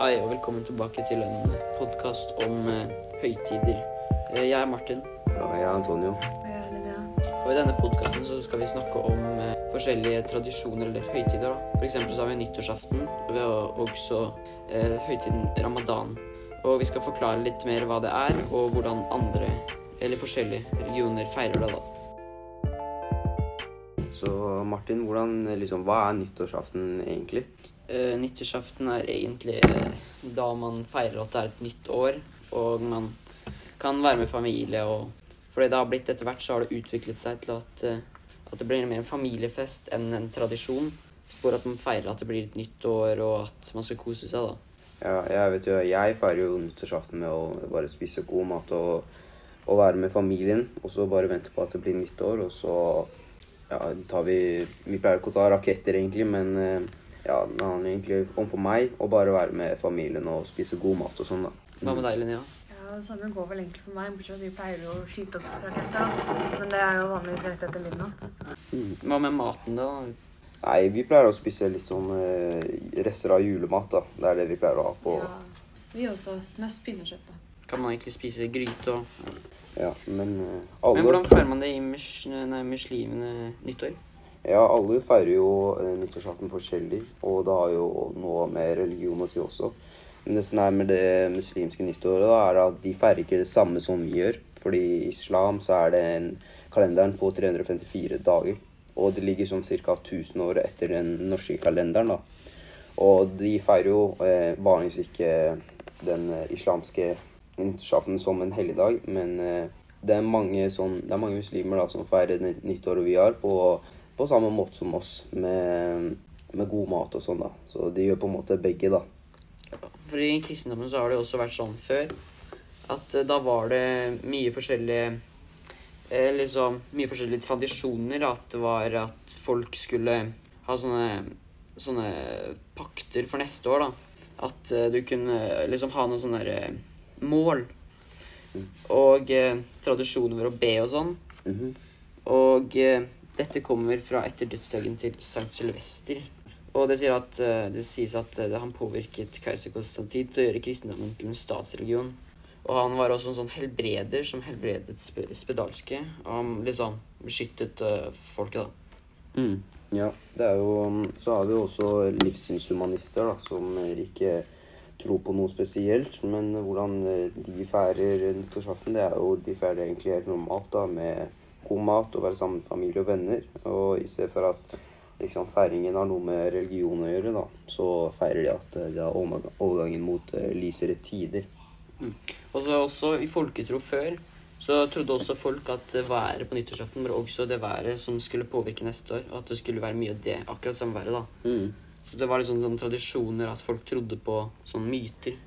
Hei og velkommen tilbake til en podkast om eh, høytider. Eh, jeg er Martin, Ja, jeg er Antonio. Og jeg er og i denne podkasten skal vi snakke om eh, forskjellige tradisjoner eller høytider. da. For eksempel så har vi nyttårsaften, og vi har også eh, høytiden ramadan. Og vi skal forklare litt mer hva det er, og hvordan andre eller forskjellige religioner feirer det. da. Så Martin, hvordan, liksom, hva er nyttårsaften egentlig? Eh, nyttårsaften er egentlig eh, da man feirer at det er et nytt år, og man kan være med familie. og Fordi det har blitt etter hvert så har det utviklet seg til at, uh, at det blir mer en familiefest enn en tradisjon. For at man feirer at det blir et nytt år, og at man skal kose seg, da. Ja, jeg vet jo, jeg feirer jo nyttårsaften med å bare spise god mat og, og være med familien. Og så bare vente på at det blir nytt år, og så ja, tar vi Vi pleier ikke å ta raketter, egentlig, men eh, ja, det handler egentlig om for meg å bare være med familien og spise god mat og sånn, da. Hva med deg, Linnea? Ja, Det samme går vel egentlig for meg, bortsett fra at vi pleier jo å skyte opp raketter. Men det er jo vanligvis rett etter midnatt. Mm. Hva med maten, da? Nei, vi pleier å spise litt sånn eh, rester av julemat, da. Det er det vi pleier å ha på Ja, vi også. Mest pinnekjøtt, da. Kan man egentlig spise gryte og Ja, men eh, Men hvordan feirer man det i mus nei, muslimene nyttår? Ja, alle feirer jo eh, nyttårsaften forskjellig, og det har jo noe med religion å si også. Men det som er med det muslimske nyttåret, da, er at de feirer ikke det samme som vi gjør. Fordi i islam så er det en kalenderen på 354 dager. Og det ligger sånn ca. 1000 år etter den norske kalenderen, da. Og de feirer jo eh, vanligvis ikke den eh, islamske nyttårsaften som en helligdag, men eh, det, er mange sånn, det er mange muslimer da, som feirer nyttåret vi har, på, på samme måte som oss, med, med god mat og sånn. da. Så de gjør på en måte begge, da. For i kristendommen så har det også vært sånn før at eh, da var det mye forskjellige eh, liksom mye forskjellige tradisjoner. At det var at folk skulle ha sånne, sånne pakter for neste år, da. At eh, du kunne liksom ha noen sånne der, mål. Og eh, tradisjoner for å be og sånn. Mhm. Og eh, dette kommer fra etter dødsdagen til Sankt Sylvester. Og det, at, eh, det sies at eh, han påvirket keiser Konstantin til å gjøre kristendommen til en statsreligion. Og han var også en sånn helbreder som helbredet spe spedalske. Og han liksom beskyttet eh, folket, da. Mm. Ja, det er jo Så har vi også livssynshumanister, da, som ikke tror på noe spesielt. Men hvordan de feirer nyttårsaften, det er jo De feirer egentlig helt normalt, da, med god mat og være sammen med familie og venner. Og i stedet for at liksom feiringen har noe med religion å gjøre, da, så feirer de at eh, det er overgangen mot eh, lysere tider. Og så også i folketro før så trodde også folk at været på nyttårsaften var også det været som skulle påvirke neste år. Og at det skulle være mye av det, akkurat samme været, da. Mm. Så det var liksom sånne tradisjoner at folk trodde på sånne myter.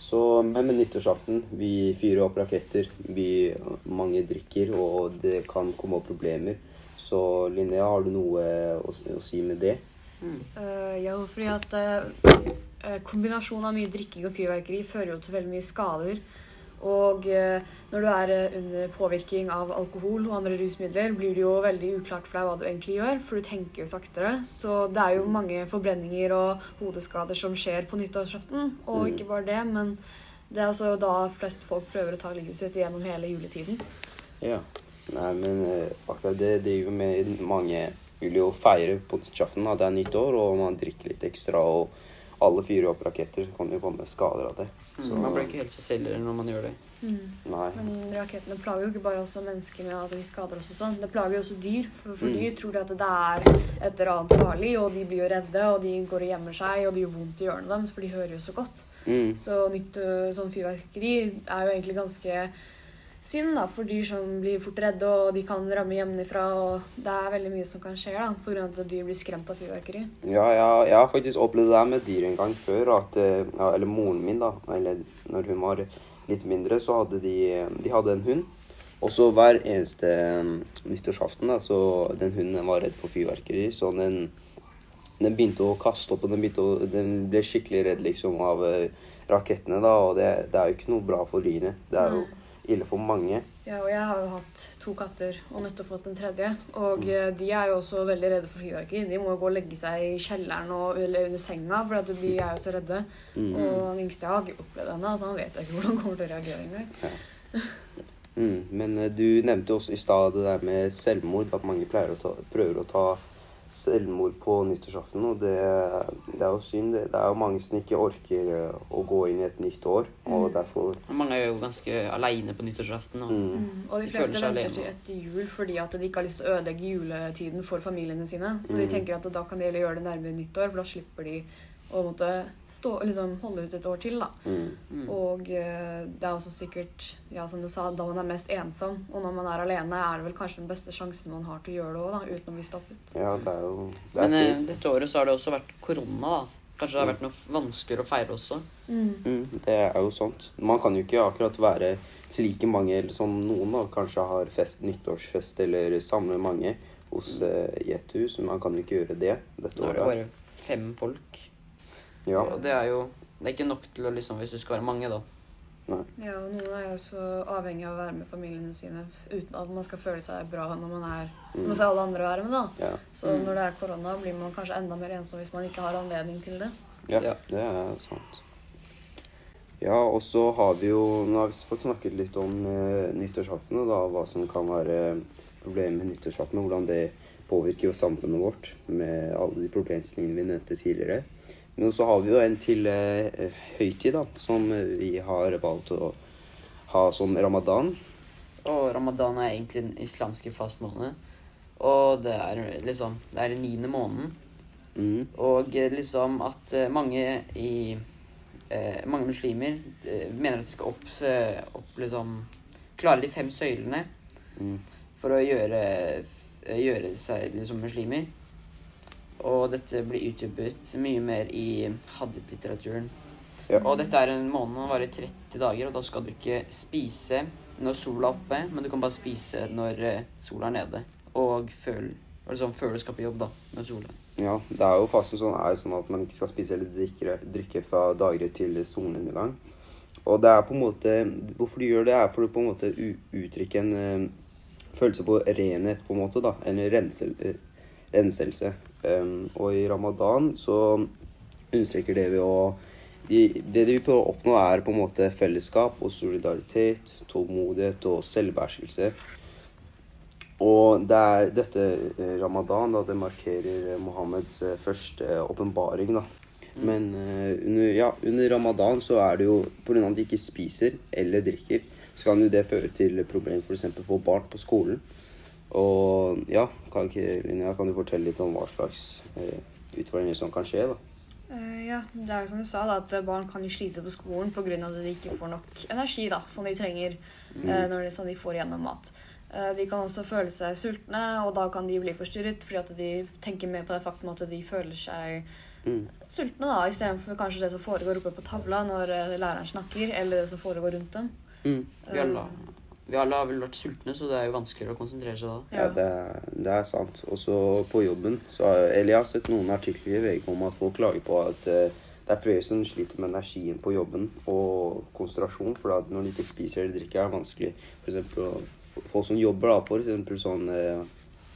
Så, men med nyttårsaften, vi fyrer opp raketter, vi, mange drikker, og det kan komme opp problemer. Så Linnea, har du noe å, å si med det? Eh, ja, fordi at uh, kombinasjonen av mye drikking og fyrverkeri fører jo til veldig mye skader. Og eh, når du er eh, under påvirkning av alkohol og andre rusmidler, blir det jo veldig uklart for deg hva du egentlig gjør, for du tenker jo saktere. Så det er jo mange forbrenninger og hodeskader som skjer på nyttårsaften. Og Mm. ikke bare det, men det er altså da flest folk prøver å ta livet sitt gjennom hele juletiden. Ja. Nei, men eh, akkurat det driver med mange vil jo feire på nyttårsaften at det er nytt år, og man drikker litt ekstra, og alle fyrer opp raketter, så kan det jo komme skader av det. Så, Man blir ikke helt seg selv når man gjør det. Nei. Men rakettene plager jo ikke bare også mennesker med at de skader oss og sånn. Det plager jo også dyr. For, for Mm. dyr tror de at det er et eller annet farlig, og de blir jo redde, og de går og gjemmer seg, og det gjør vondt i ørene deres, for de hører jo så godt. Mm. Så nytt øh, sånn fyrverkeri er jo egentlig ganske synd da, for dyr som blir fort redde, og de kan ramme hjemmefra, og det er veldig mye som kan skje da, av at dyr blir skremt av fyrverkeri. Ja, ja, jeg har faktisk opplevd det med dyr en gang før. At, eh, ja, eller moren min, da. Eller når hun var litt mindre, så hadde de, de hadde en hund. Og så hver eneste mm, nyttårsaften, da, så den hunden var redd for fyrverkeri. Så den, den begynte å kaste opp, og den, å, den ble skikkelig redd liksom av eh, rakettene, da. Og det, det er jo ikke noe bra for dyrene. Det er jo ille for mange. Ja, og jeg har jo hatt to katter og nettopp fått en tredje. Og Mm. de er jo også veldig redde for fyrverkeri. De må jo gå og legge seg i kjelleren og, eller under senga, for de er jo så redde. Mm. Og den yngste jeg har ikke opplevd henne, så han vet ikke hvordan han kommer til å reagere engang. Mm. Men eh, du nevnte også i stad det der med selvmord, at mange å ta, prøver å ta selvmord på nyttårsaften. Og det, det er jo synd. Det, det er jo mange som ikke orker eh, å gå inn i et nytt år. Og Mm. derfor Mange er jo ganske aleine på nyttårsaften. Og mm. Mm. Og de De fleste seg venter til etter jul fordi at de ikke har lyst til å ødelegge juletiden for familiene sine. Så de Mm. tenker at da kan de heller gjøre det nærmere nyttår, for da slipper de å måtte stå, liksom, holde ut et år til. da. Mm. Mm. Og uh, det er også sikkert, ja, som du sa, da man er mest ensom. Og når man er alene, er det vel kanskje den beste sjansen man har til å gjøre det òg, uten å bli stoppet. Ja, det er jo det er Men eh, dette året så har det også vært korona, da. Kanskje det har vært noe vanskeligere å feire også. Mm. Mm, det er jo sånt. Man kan jo ikke akkurat være like mange eller som noen da, kanskje har fest, nyttårsfest eller samle mange hos, eh, i ett hus. Men man kan jo ikke gjøre det dette Nå er det bare fem folk. Ja. Og det er jo Det er ikke nok til å liksom Hvis du skal være mange, da. Ja, og noen er jo så avhengig av å være med familiene sine uten at man skal føle seg bra når man er Mm. man seg alle andre være med, da. Ja. Så Mm. når det er korona, blir man kanskje enda mer ensom hvis man ikke har anledning til det. Ja, Ja. det er sant. Ja, og så har vi jo Nå har vi fått snakket litt om eh, nyttårsaften, og da hva som kan være problemet med nyttårsaften, og hvordan det påvirker jo samfunnet vårt med alle de problemstillingene vi nevnte tidligere. Men så har vi jo en til eh, høytid, da, som vi har valgt å ha som ramadan. Og ramadan er egentlig den islamske fastmåneden. Og det er liksom Det er den niende måneden. Mm. Og eh, liksom at eh, mange i eh, Mange muslimer eh, mener at de skal opp, opp liksom Klare de fem søylene Mm. for å gjøre, gjøre seg liksom muslimer. Og dette blir utdypet mye mer i haddit-litteraturen. Ja. Og dette er en måned som varer 30 dager, og da skal du ikke spise når sola er oppe, men du kan bare spise når eh, sola er nede. Og føl, liksom, før du skal på jobb, da, når sola Ja, det er jo fasten sånn, er sånn at man ikke skal spise eller drikke, drikke fra daggry til solnedgang. Og det er på en måte Hvorfor du gjør det, er for å på en måte uttrykke en ø, følelse på renhet, på en måte, da. En rensel, eh, renselse. Og i ramadan så understreker det vi å Det de vil prøve å oppnå, er på en måte fellesskap og solidaritet, tålmodighet og selvbeherskelse. Og det er dette eh, ramadan, da, det markerer Mohammeds eh, første åpenbaring, da. Men eh, under, ja, under ramadan så er det jo pga. at de ikke spiser eller drikker, så kan jo det føre til problemer f.eks. For, for barn på skolen. Og ja, kan ikke Linnea, kan du fortelle litt om hva slags eh, utfordringer som kan skje, da? Uh, ja, det er jo som du sa, da, at barn kan jo slite på skolen pga. at de ikke får nok energi da, som de trenger eh, når de, som de får gjennom mat. Uh, de kan også føle seg sultne, og da kan de bli forstyrret fordi at de tenker mer på det faktum at de føler seg Mm. sultne, da, istedenfor kanskje det som foregår oppe på tavla når læreren snakker, eller det som foregår rundt dem. Mm. Alle, vi alle har vel vært sultne, så det er jo vanskeligere å konsentrere seg da. Ja, det, er- det er sant. Også på jobben. Så har- eller jeg har sett noen artikler i VG om at folk klager på at uh, det er flere som sliter med energien på jobben og konsentrasjon. For at når de ikke spiser eller drikker, er det vanskelig for eksempel, å få folk som jobber da, på eksempel sånn uh,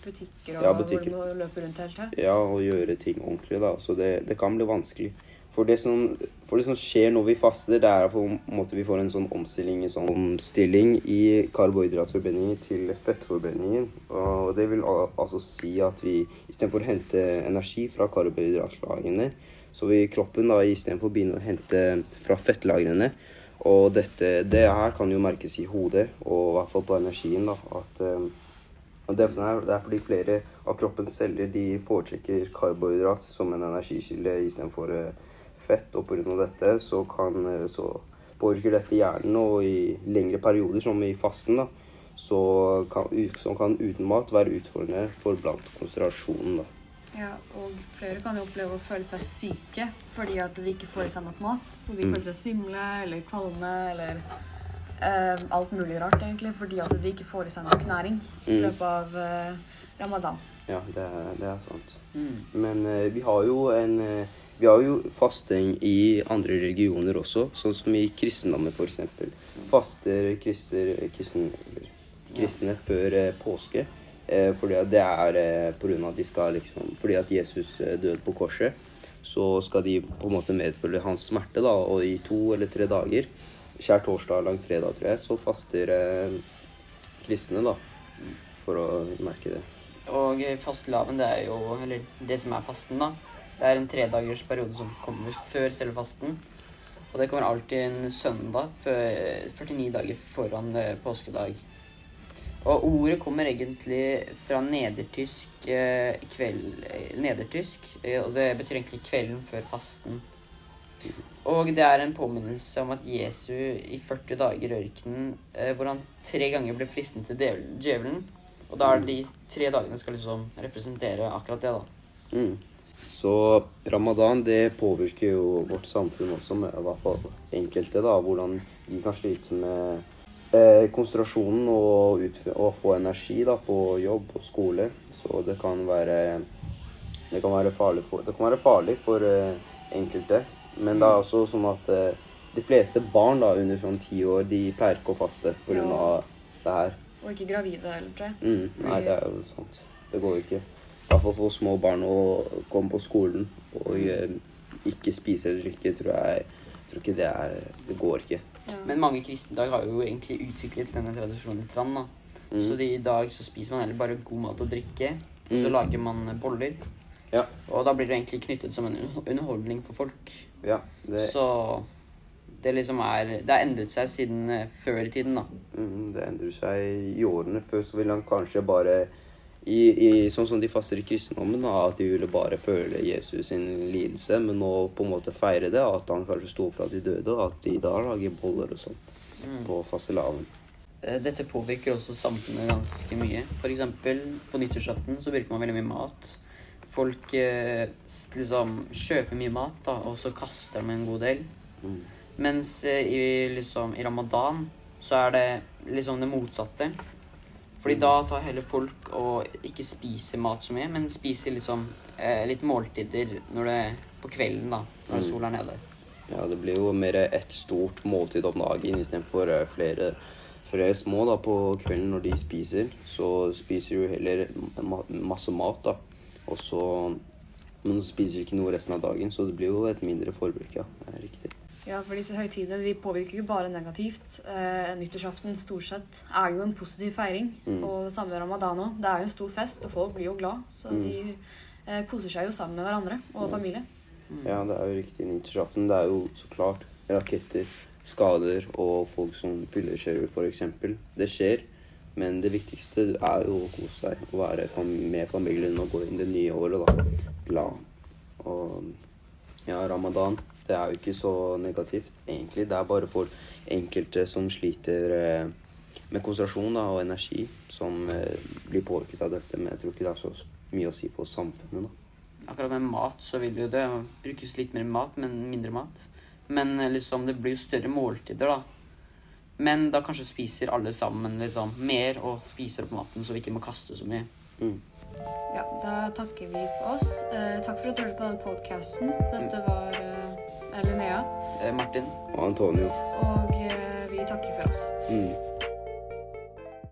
Butikker og Ja, butikker. hvor du må løpe rundt hele tida. Ja, og gjøre ting ordentlig, da. Så det, det kan bli vanskelig. For det, som, for det som skjer når vi faster, det er at vi får en sånn omstilling, en sånn omstilling i karbohydratforbrenningen til fettforbrenningen. Og det vil al altså si at vi istedenfor å hente energi fra karbohydratlagrene, så vil kroppen da istedenfor begynne å hente fra fettlagrene. Og dette, det her kan jo merkes i hodet, og i hvert fall på energien, da. At eh, og er, det er fordi flere av kroppens celler de foretrekker karbohydrat som en energikilde istedenfor uh, fett. Og pga. dette så, kan, eh, så påvirker dette hjernen, og i lengre perioder, som i fasten, da, så kan, som kan uten mat være utfordrende for blant konsentrasjonen. da. Ja, og flere kan jo oppleve å føle seg syke fordi at de ikke får i seg nok mat. Så de Mm. føler seg svimle eller kvalme eller eh, alt mulig rart, egentlig, fordi at de ikke får i seg nok næring i Mm. løpet av eh, ramadan. Ja, det, det er sant. Mm. Men eh, vi har jo en, eh, Vi har jo fasting i andre religioner også, sånn som i kristendommen f.eks. Faster krister, kristen, kristne før eh, påske. Eh, fordi at det er eh, på grunn av at de skal liksom Fordi at Jesus døde på korset, så skal de på en måte medfølge hans smerte, da. Og i to eller tre dager, skjærtorsdag, langfredag, tror jeg, så faster eh, kristne, da. For å merke det. Og fastelavn, det er jo Eller det som er fasten, da. Det er en tredagers periode som kommer før selve fasten. Og det kommer alltid en søndag 49 dager foran eh, påskedag. Og ordet kommer egentlig fra nedertysk eh, kveld... eh, Nedertysk, og det betyr egentlig kvelden før fasten. Og det er en påminnelse om at Jesu i 40 dager i ørkenen, hvor han tre ganger ble fristen til djevelen. Og da er det de tre dagene skal liksom representere akkurat det, da. Mm. Så ramadan det påvirker jo vårt samfunn også, med i hvert fall enkelte. da, Hvordan de kan slite med eh, konsentrasjonen og, og få energi da, på jobb og skole. Så det kan være, det kan være farlig for, det kan være farlig for eh, enkelte. Men det er også sånn at eh, de fleste barn da, under sånn ti år de pleier ikke å faste pga. Ja. det her. Og ikke gravide heller, tror jeg. Mm, nei, det er jo sant. Det går jo ikke. Hvert fall for små barn å komme på skolen og eh, ikke spise eller drikke, tror jeg tror ikke det er Det går ikke. Ja. Men mange kristne i dag har jo egentlig utviklet denne tradisjonen litt. grann, Da. Mm. Så de, i dag så spiser man heller bare god mat og drikke. Og så Mm. lager man boller. Ja. Og da blir det egentlig knyttet som en underholdning for folk. Ja, det, Så det liksom er Det har endret seg siden eh, før i tiden, da. mm, det endrer seg i årene. Før så ville han kanskje bare i, i, Sånn som de faster i kristendommen, da, at de ville bare føle Jesus sin lidelse, men nå på en måte feire det, at han kanskje sto fra de døde, og at de da lager boller og sånn Mm. på fastelavn. Eh, Dette påvirker også samfunnet ganske mye. Eksempel på nyttårsaften så bruker man veldig mye mat. Folk eh, liksom kjøper mye mat, da, og så kaster de en god del. Mm. Mens eh, i, liksom, i ramadan så er det liksom det motsatte. Fordi da tar heller folk og ikke spiser mat så mye, men spiser liksom eh, litt måltider det, på kvelden, da, når Mm. sola er nede. Ja, det blir jo mer ett stort måltid om dagen istedenfor eh, flere, flere små da, på kvelden når de spiser. Så spiser du heller ma masse mat, da. Og så Men så spiser du ikke noe resten av dagen, så det blir jo et mindre forbruk, ja. Det er riktig. Ja, for disse høytidene de påvirker ikke bare negativt. Eh, nyttårsaften stort sett er jo en positiv feiring. Mm. Og det samme med ramadan òg. Det er jo en stor fest, og folk blir jo glad. Så Mm. de eh, koser seg jo sammen med hverandre og familie. Mm. Ja, det er jo riktig. Nyttårsaften, det er jo så klart raketter, skader og folk som fyllekjører, f.eks. Det skjer. Men det viktigste er jo å kose seg og være med familien og gå inn det nye året da, glad. Og ja, ramadan, det er jo ikke så negativt, egentlig. Det er bare for enkelte som sliter eh, med konsentrasjon da, og energi, som eh, blir påvirket av dette. Men jeg tror ikke det er så mye å si for samfunnet, da. Akkurat med mat så vil jo det brukes litt mer mat, men mindre mat. Men eh, liksom, det blir jo større måltider, da. Men da kanskje spiser alle sammen liksom mer og spiser opp maten, så vi ikke må kaste så mye. Mm. Ja, Da takker vi for oss. Eh, takk for at du hørte på denne podkasten. Dette var eh, Linnea, Eh, Martin? Og Antonio. og eh, vi takker for oss. Mm.